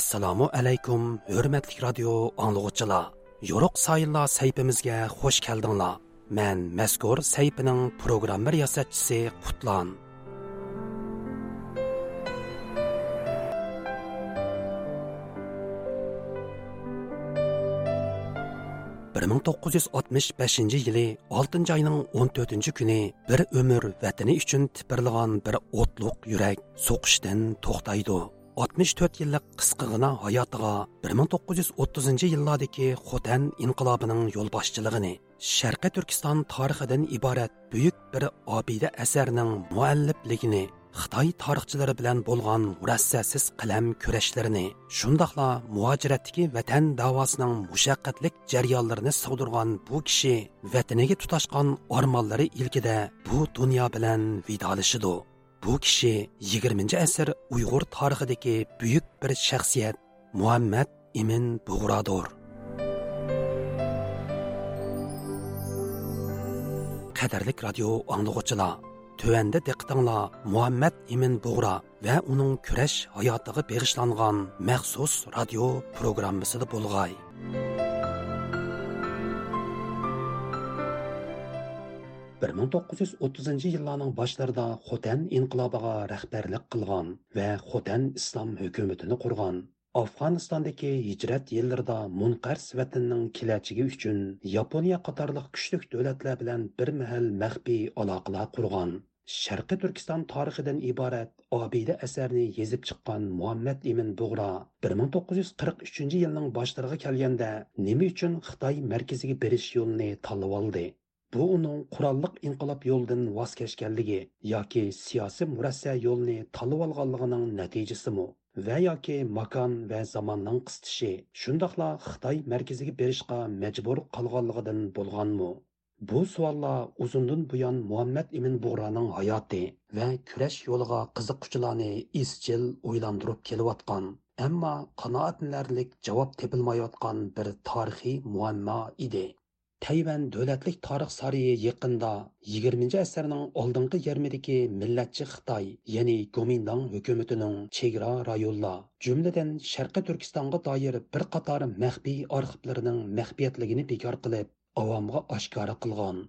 assalomu alaykum hurmatli radio anglag'uchilar yo'ruq sayillar saytimizga xush keldinglar. Man mazkur saytining programma yasatchisi qutlan. bir ming to'qqiz yuz oltmish beshinchi yili oltinchi oyning o'n to'rtinchi kuni bir umr vatani uchun tipirlagan bir o'tliq yurak so'qishdan to'xtaydi. 64 yillik qisqigina hayotiga 1930 yillardagi Xotan inqilobining yo'lboshchiligini, Sharqiy Turkiston tarixidan iborat buyuk bir obida asarning muallifligini, Xitoy tarixchilari bilan bo'lgan murassasiz qalam kurashlarini, shundoqla muhojiratdagi vatan davosining mushaqqatlik jarayonlarini sug'dirgan bu kishi vataniga tutashgan ormonlari ilkida bu dunyo bilan vidolashidi. Bu kishi 20 asr Uyg'ur tarixidagi buyuk bir shaxsiyat Muhammad Imin Bug'rodir. Qadarlik radio anglag'uchilar, tövəndə diqqətinizlər Muhammad Imin Bug'ra və onun kurash hayotiga bag'ishlangan maxsus radio programmasida bo'lg'ay. Bir ming to'qqiz yuz o'ttizinchi yillarning boshlarida xotan inqilobiga rahbarlik qilgan va xotan islom hukumatini qurgan. Afg'onistondagi hijrat yillarida munqars vatanning kelajagi uchun yaponiya qatorliq kuchli davlatlar bilan bir mahal maxfiy aloqalar qurgan. Sharqiy turkiston tarixidan iborat obida asarni yezib chiqqan muhammad ibn bug'ro bir ming to'qqiz yuz qirq uchinchi yilning boshlariga kelganda nima uchun xitoy markaziga berish yo'lini tanlab oldi? Bu uning qurolliq inqilob yo'lidan voz kechganligi yoki siyosiy murassa yo'lni tanlab olganligining natijasimi va yoki makon va zamonning qisitishi shundoqla xitoy markaziga berishga majbur qolganligidan bo'lganmi? Bu savollar uzundan buyon muhammad ibn bug'roning hayoti va kurash yo'liga qiziquvchilarni izchil o'ylantirib kelayotgan ammo qanoatlanarlik javob tepilmayotgan bir tarixiy muammo edi. Tayvan davlatlik tarix sariyi yaqinda 20 asrning oldingi yarmidagi millatchi Xitoy, ya'ni Гоминдан hukumatining chegara rayonlar, jumladan Sharqiy Turkistonga doir bir qator maxfiy arxivlarining maxfiyatligini bekor qilib, avomga oshkora qilgan.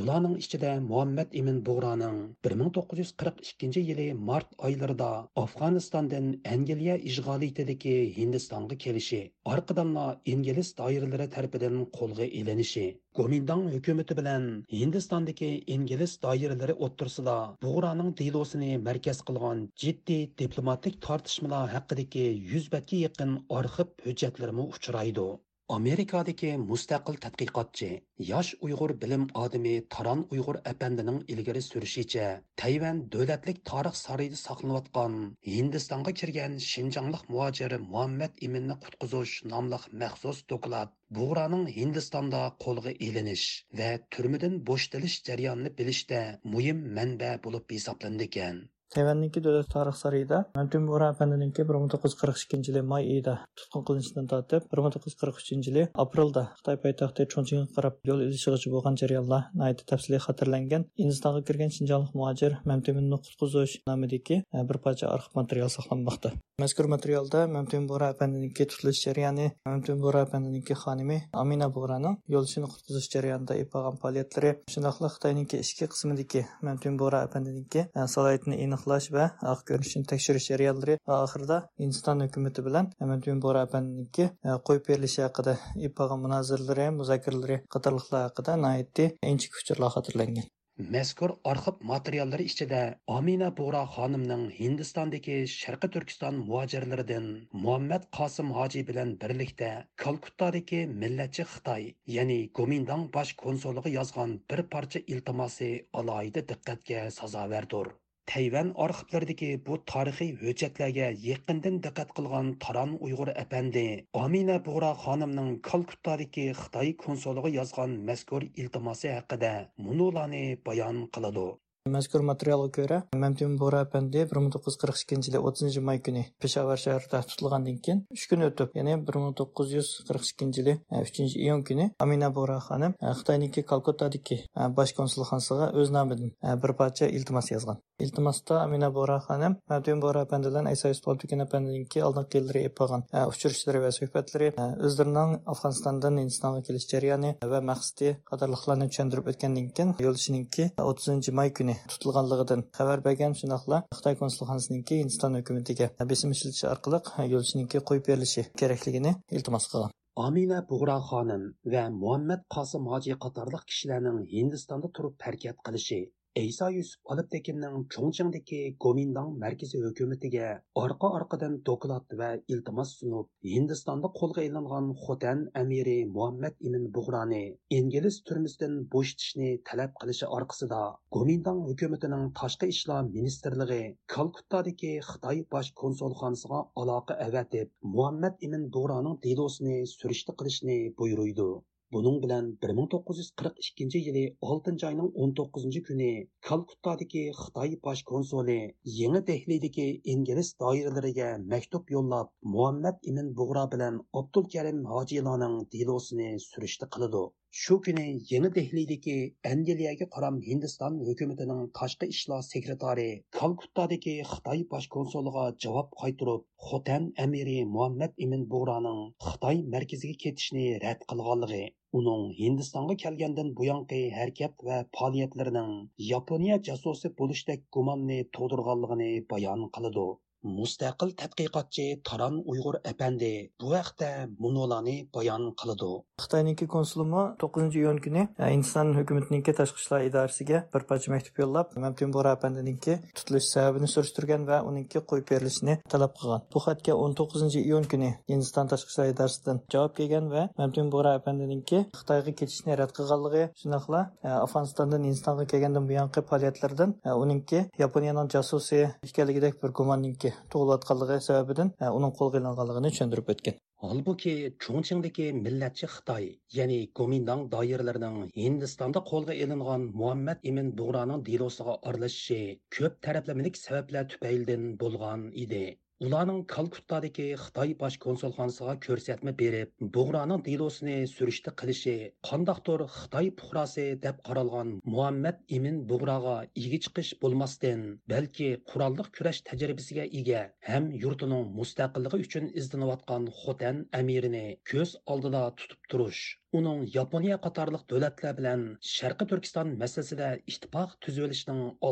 Bularning ichida Muhammad Имин Bug'roning 1942 yili mart oylarida Afg'onistondan Angliya ishg'oliyatidagi Hindistonga kelishi, orqadanla ingliz doiralari tarafidan qo'lga ilinishi, Gomindang hukumati bilan Hindistondagi ingliz doiralari o'ttirsida Bug'roning dilosini markaz qilgan jiddiy diplomatik tortishmalar haqidagi 100 batga yaqin arxiv hujjatlarimi uchraydi. Amerikadagi mustaqil tadqiqotchi yosh uyg'ur bilim odami taron uyg'ur apandining ilgari surishicha tayvan davlatlik tarix sarayida saqlanayotgan hindistonga kirgan shinjonglik muojiri muhammad iminni qutqizish nomli maxsus doklad bug'raning hindistonda qo'lga ilinish va turmadan bo'shtilish jarayonini bilishda muhim manba bo'lib hisoblandi ekan. Tayvanniki davlat tarix sarayida Mamtun Bora afandininki 1942 yili may oyida tutqun qilinishidan tortib 1943 yili aprelda Xitoy poytaxti Chongqingga qarab yo'l ilishig'icha bo'lgan jarayonlar nihoyatda tafsiliy xotirlangan. Hindistonga kirgan shinjonlik muhojir Mamtunni qutqizish nomidagi e, bir parcha arxiv material saqlanmoqda. Mazkur materialda Mamtun Bora afandininki tutilish jarayoni, Mamtum Bora afandininki xonimi Amina Boraning yo'lishini qutqizish jarayonida ipagan faoliyatlari, shundoqla Xitoyning ichki qismidagi Mamtum Bora afandininki e, salohiyatini aniqlash va oq ko'rinishini tekshirish jarayonlari va oxirida hindiston hukumati bilan Mamtun Bora e, qo'yib berilishi haqida ipagan munoziralari muzokaralari qatorliqlar haqida nihoyatda inchik uchurlar xotirlangan mazkur arxiv materiallari ichida Amina Bug'ro xonimning Hindistondagi Sharqi Turkiston muhojirlaridan Muhammad Qosim hoji bilan birlikda Kalkuttadagi millatchi Xitoy, ya'ni Gomindang bosh konsuliga yozgan bir parcha iltimosi alohida diqqatga sazovardir. Тайван arxivlaridagi bu tarixiy hujjatlarga yaqindan diqqat qilgan Taron Uyg'ur apandi Amina Bug'ra xonimning Kalkuttadagi Xitoy konsuliga yozgan mazkur iltimosi haqida munolarni bayon qiladi. Mazkur materialga ko'ra mamtun bo'ra apandi bir ming to'qqiz yuz qirq ikkinchi yili o'ttizinchi may kuni peshavar shahrida tutilgandan keyin uch kun o'tib ya'ni bir ming to'qqiz yuz qirq ikkinchi yili e, uchinchi iyun kuni amina bo'ra xonim e, xitoyniki kalkuttadagi e, bosh konsulxonasiga o'z nomidan bir parcha iltimos yozgan. Iltimosda amina bo'ra xonim mamtun bo'ra apandidan aysa yusufoltukin oldingi yillari qolgan uchrashuvlari va suhbatlari o'zlarining afg'onistondan hindistonga kelish jarayoni va maqsadi qatorliqlarni tushuntirib o'tgandan keyin yo'lishiniki o'ttizinchi may kuni tutilganligidan xabar bergan shundoqla xitoy konsulxonasiniki hindiston hukumatiga besim ishlatish orqali yo'lishiniki qo'yib berilishi kerakligini iltimos qilgan. Amina Bug'ra xonim va Muhammad Qosim hoji qatorliq kishilarning Hindistonda turib harakat qilishi Eysa Yusuf Aliptekinning Chongqingdagi Gomindang markaziy hukumatiga orqa-orqadan doklad va iltimos sunib, Hindistonda qo'lga ilingan Xotan amiri Muhammad Ibn Bug'rani ingliz turmisidan bo'shatishni talab qilishi orqasida Gomindang hukumatining tashqi ishlar ministrligi Kalkuttadagi Xitoy bosh konsulxonasiga aloqa avatib, Muhammad Имин Bug'raning delosini surishti qilishni buyuruydi. Bunun bilan 1942 yili 6 oyning 19 kuni Kalkuttadagi Xitoy bosh konsuli Yangi Dehlidagi ingliz doiralariga maktub yo'llab, Muhammad Ibn Bug'ra bilan Abdul Karim hojilarning delosini surishti qiladi. Shu kuni Yangi Dehlidagi Angliyaga qaram Hindiston hukumatining tashqi ishlar sekretari Kalkuttadagi Xitoy bosh konsuliga javob qaytirib, Xotan amiri Muhammad Ibn Bug'raning Xitoy markaziga ketishni rad qilganligi uning hindistonga kelgandan buyongi harakat va faoliyatlarining yaponiya jasusi bo'lishdek gumonni tug'dirganligini bayon qiladi mustaqil tadqiqotchi taron uyg'ur apandi. Bu haqda munolani bayon qiladi xitoyniki konsulimi to'qqizinchi iyun kuni e, hindiston hukumatiniki tashqi ishlar idorasiga bir parcha maktub yo'llab mamtun bora apandininki tutilish sababini surishtirgan va uningki qo'yib berilishini talab qilgan. Bu xatga o'n to'qqizinchi iyun kuni hindiston tashqi ishlar idorasidan javob kelgan va mamtun bora apandininki xitoyga ketishni rad qilganligi shunaqla e, afg'onistondan hindistonga kelgandan buyongi faoliyatlardan e, uningki yaponiyaning jasusi ekanligidek bir gumonninki tug'ilayotganligi sababidan uning qo'lga ilinganligini tushuntirib o'tgan Halbuki Chongqingdagi millatchi Xitoy, ya'ni Komindang doiralarining Hindistonda qo'lga ilingan Muhammad Ibn Bug'raning delosiga aralashishi ko'p taraflamalik sabablar tufaylidan bo'lgan edi. Ularning Kalkuttadagi Xitoy bosh konsulxonasiga ko'rsatma berib, bug'roning delosini surishti qilishi qandoqdir Xitoy puhrosi deb qaralgan Muhammad imin bug'roga ega chiqish bo'lmasdan, balki qurolliq kurash tajribasiga ega ham yurtining mustaqilligi uchun izlanayotgan Xotan amirini ko'z oldida tutib turish uning Yaponiya qatorliq davlatlar bilan Sharqi Turkiston masalasida ittifoq tuzib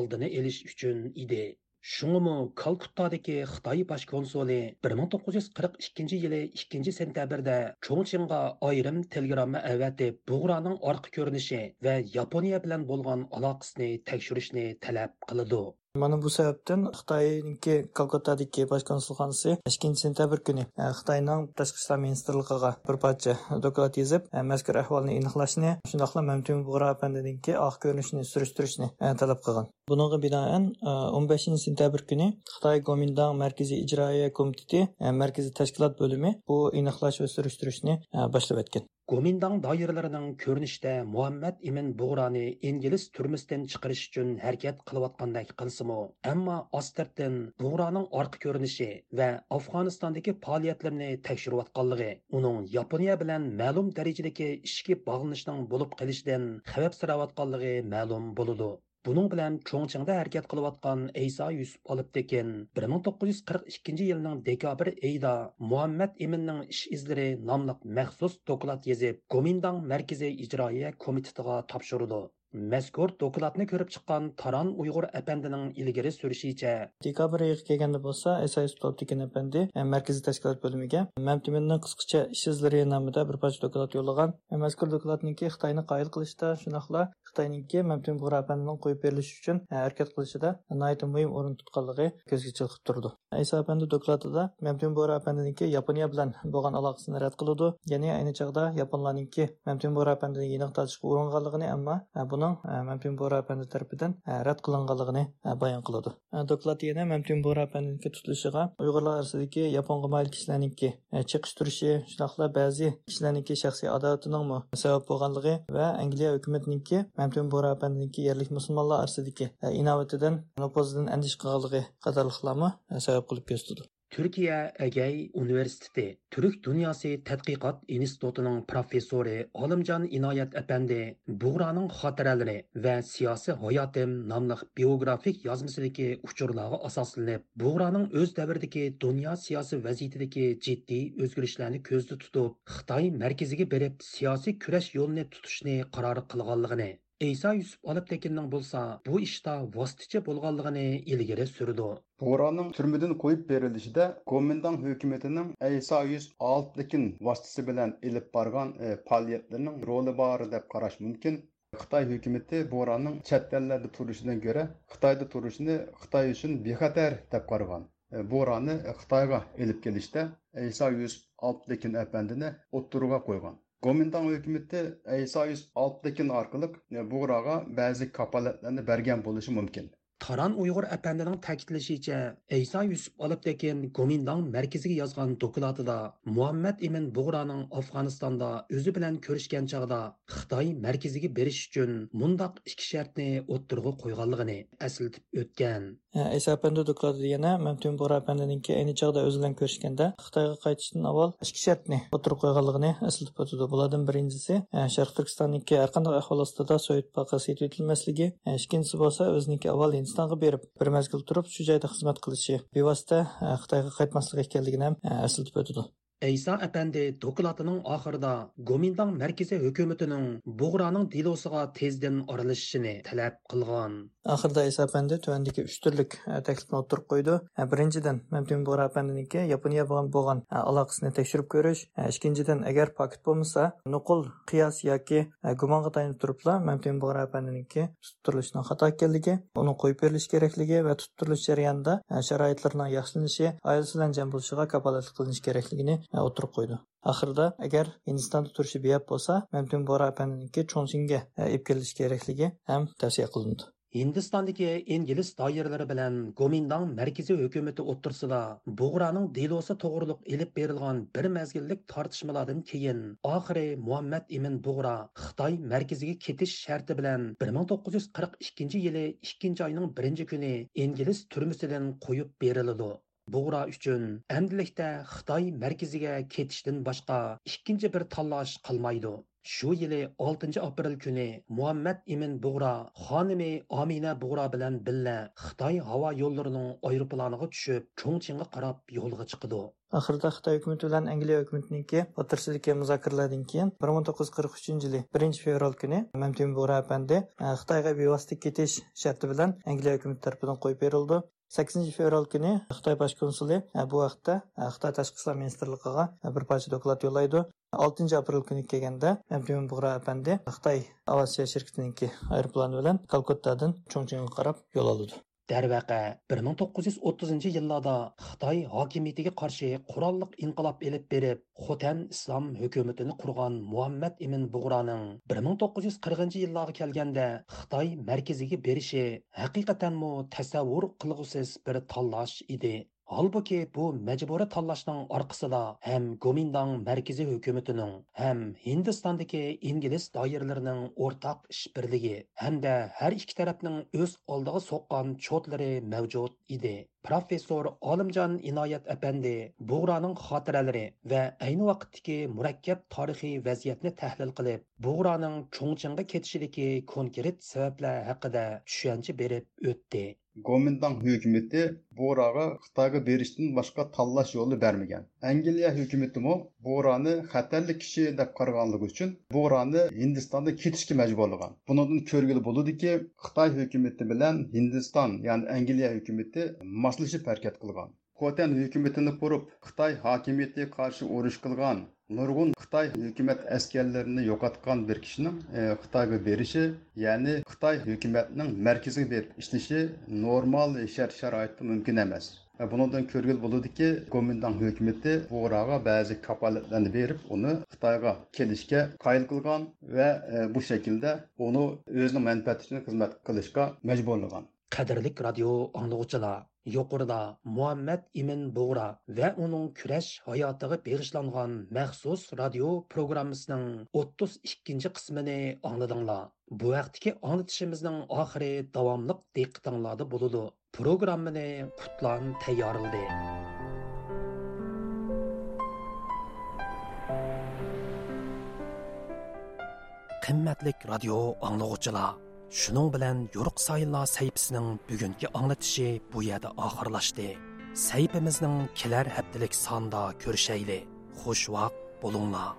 oldini olish uchun edi. Шуңымы Калкуттадагы Xitoy bosh konsuli 1942 yili 2 sentyabrda Chongqingga ayrim telegramma avatib, Bug'raning orqa ko'rinishi va Yaponiya bilan bo'lgan aloqasini tekshirishni talab qiladi. Мана бул себептен Кытайдынки Калкаттадагы баш консулханасы 2-сентябрь күні Кытайның тышкы иштер министрлигине бир парча доклад язып, мәзкур ахвалны иниклашны, шундыйлар мәмтүн бугра апандынки ак көрүнүшүн сүрүштүрүшүн талап кылган. Буныңга бинаан 15-сентябрь күні Қытай Гоминдан Мәркәзи иҗраия Комитеті мәркәзи тәшкилат бөлімі бу иниклаш ва сүрүштүрүшүн башлап. Boshlab o'tgan. Doiralarining ko'rinishda Muhammad Ibn Bug'rani ingliz turmisidan chiqarish uchun harakat qilayotgandek qilsimi, ammo ostardan Bug'raning orqa ko'rinishi va Afg'onistondagi faoliyatlarini tekshirayotganligi, uning Yaponiya bilan ma'lum darajadagi ishki bog'lanishning bo'lib qolishidan xavf sirayotganligi ma'lum bo'ladi. Bunun bilan Chongqingda harakat qilayotgan Eysa Yusuf Olibtekin 1942 yilning dekabr oyida Muhammad Eminning ish izlari nomli maxsus doklad yozib, Gomindang Markaziy ijroiya komitetiga topshirdi. Mazkur dokladni ko'rib chiqqan Taron Uyg'ur apandining ilgari surishicha dekabr oyiga kelganda bo'lsa, Esayus Toptikin apandi e, markaziy tashkilot bo'limiga Mamtiminning qisqacha ish izlari nomida bir parcha doklad yo'llagan. E, mazkur dokladniki Xitoyni qoyil qilishda, shunaqla Xitoyningki Mamtin Bug'ra qo'yib berilishi uchun e, harakat qilishida nihoyat muhim o'rin tutganligi ko'zga chiqib turdi. Aysa apandi dokladida Mamtin Bug'ra apandiniki Yaponiya bilan bo'lgan aloqasini rad qiludi Ya'ni ayni chog'da Yaponlarningki Mamtin Bug'ra apandini yeniq tortishga uringanligini, ammo buning Mamtin Bora apandi tarafidan rad qilinganligini bayon qiladi. Doklad yana Mamtin Bora apandiniki tutilishiga Uyg'urlar orasidagi Yaponga mayil kishilarningki chiqish turishi, shunaqla ba'zi kishilarningki shaxsiy adovatining sabab bo'lganligi va Angliya hukumatiniki Mamtin Bora apandiniki yerlik musulmonlar orasidagi inovatidan nopozidan andish qilganligi qatorliqlarni sabab qilib ko'rsatdi. Türkiye Egey universiteti Türk Dünyası tadqiqot İnstitutunun professori olimjon inoyat Əpəndi Buğranın xatirələri va siyasi hayatım nomli biografik yazmasındakı uçurlarga asaslanıb Buğranın öz davridagi dünya siyasi vaziyatidagi ciddi o'zgarishlarni ko'zda tutib xitoy markaziga berib siyasi küreş yolunu tutishni qaror qilganligini Eysa Yusuf Aliptekinning bo'lsa bu ishda vositachi bo'lganligini ilgari surdi. Bo'ronning turmadan qo'yib berilishida Komendang hukumatining Eysa Yusuf Aliptekin vositasi bilan ilib borgan e, faoliyatlarining roli bor deb qarash mumkin. Xitoy hukumati bo'ronning chet ellarda turishidan ko'ra Xitoyda turishini Xitoy uchun bexatar deb qaragan. E, bo'ronni Xitoyga ilib kelishda Eysa Yusuf Aliptekin apandini o'ttirga qo'ygan. Gomindan hökuməti ISA 106 arqalıq e, Buğrağa bəzi kapalatlarını bərgən bolışı mümkün. Taran Uyg'ur apandining ta'kidlashicha, Aysa Yusuf Olibtekin Gomindang markaziga yozgan dokladida Muhammad Ibn Bug'raning Afg'onistonda o'zi bilan ko'rishgan chog'da Xitoy markaziga berish uchun mundaq ikki shartni o'ttirg'i qo'yganligini eslatib o'tgan. Aysa apandi dokladida yana Mamtun Bug'ra apandininki ayni chog'da o'zi bilan ko'rishganda Xitoyga qaytishdan avval ikki shartni o'ttirib qo'yganligini eslatib o'tdi. Bulardan birinchisi Sharq Turkistonniki har qanday ahvol ostida Sovet paqqasi etilmasligi, ikkinchisi bo'lsa o'ziniki avval Hindistonga berib bir mazgil turib shu joyda xizmat qilishi bevosita eh, Xitoyga qaytmaslik ekanligini eh, ham eslatib o'tdi. Әйса әпәнде докладының ақырда Гоминдан мәркізі хөкөмітінің бұғраның дилосыға тезден арылышшыны тәләп қылған. Ақырда Әйса әпәнде төәндегі үш түрлік тәкліпін отырып қойды. Біріншіден, Мәмтін Бұғра әпәндінікі Япония бұған болған алақысыны тәкшіріп көріш. Ешкіншіден, әгер пакет болмаса, нұқыл, қияс яки гуманға тайынып тұрыпла Мәмтін Бұғра әпәндінікі тұттырылышының қата келдігі, оның қойып беріліш кереклігі вә тұттырылыш жарияңда шарайтларының яқшылынышы, айылсылан жәм болшыға капалатлық қылыныш кереклігіні o'tirib qo'ydi oxirida agar hindistonda turishi beyab bo'lsa mamtun bora apaniki cho'ngsinga ib kelilishi kerakligi ham tavsiya qilindi Hindistondagi ingliz doiralari bilan Gomindang markaziy hukumati o'ttirsida Bug'raning delosi to'g'riliq ilib berilgan bir mazgillik tortishmalardan keyin oxiri Muhammad Ibn Bug'ra Xitoy markaziga ketish sharti bilan 1942 yili 2 oyning 1 kuni ingliz turmasidan qo'yib beriladi. Buğra uchun endilikda Xitoy markaziga ketishdan boshqa ikkinchi bir tanlash qilmaydi. Shu yili 6 aprel kuni Muhammad Imin Buğra xonimi Amina Buğra bilan billa Xitoy havo yo'llarining aeroplaniga tushib, Chongqingga qarab yo'lga chiqdi. Ахырда Xitoy hukumati белән Англия hukumatiniki o'tirishidagi muzokaralardan кийин 1943 yili 1 февраль kuni Mamtun Бугра apandi Xitoyga bevosita кетиш шарты белән Англия hukumati tomonidan qo'yib berildi. 8 fevral kuni Xitoy bosh konsuli e, bu vaqtda e, Xitoy tashqi ishlar ministrligiga e, bir parcha doklad yo'llaydi. 6 aprel kuni kelganda Abdumon Bug'ra apandi Xitoy aviatsiya shirkatiningki aeroplani bilan Kalkuttadan Chongqingga qarab yo'l oldi. Дәрвәқә 1930 yillarda Xitoy hokimiyatiga qarshi qurolliq inqilob elib berib, Xotan islom hukumatini qurgan Muhammad ibn Bug'roning 1940 yillarga kelganda Xitoy markaziga berishi haqiqatanmu tasavvur qilg'usiz bir tanlash edi. Halbuki bu majburiy tanlashning orqasida ham gomindong markaziy hukumatining ham Hindistondagi ingliz doiralarining ish birligi hamda har ikki tarafning o'z oldiga so'qqan cho'tlari mavjud edi. Professor Olimjon Inoyat apandi Bug'roning xotiralari va ayni vaqtdagi murakkab tarixiy vaziyatni tahlil qilib, Bug'roning Chongqingga ketishidagi konkret sabablar haqida tushuncha berib o'tdi. Гоминдан hökuməti Borağa Xitayga berishdən başqa tanlash yolu verməyən. Angliya hökuməti mo Borani xəterli kişi deb qaraganlığı üçün Borani Hindistanda ketishga majburlagan. Bundan körgülü buludu ki, Xitay hökuməti bilan Hindistan, yəni Angliya hökuməti maslashib hərəkət qılgan. Xotan hökumətini qurub Xitay hakimiyyəti qarşı uruş qılgan nurg'un xitoy hukumat askarlarini yo'qotgan bir kishining e, xitoyga berishi ya'ni xitoy hukumatining markaziga berib ishlashi normal shart sharoitda mumkin emas e, Bundan ko'rgil bo'ladiki, Komintang hukumati Buğraga ba'zi kapolatlarni berib, uni Xitoyga kelishga qoyil qilgan va e, bu shaklda uni o'zining manfaati uchun xizmat qilishga majburlagan. Qadrlik radio anglag'uchilar, yuqorida Muhammad ibn bug'ra va uning kurash hayotiga bag'ishlangan maxsus radio programmasining 32 qismini angladinglar. Bu vaqtdagi anglatishimizning oxiri davomliq diqqatinglarda bo'ladi. Programmani Qutlan tayyorildi Qimmatlik radio anglag'uchilar Шуның белән Юрык Сайынлар сәйпісінің bugungi аңлатышы bu yerda oxirlashdi. Сәйпіміздің kelar haftalik sonda ko'rishayli Xush vaqt bulunglar.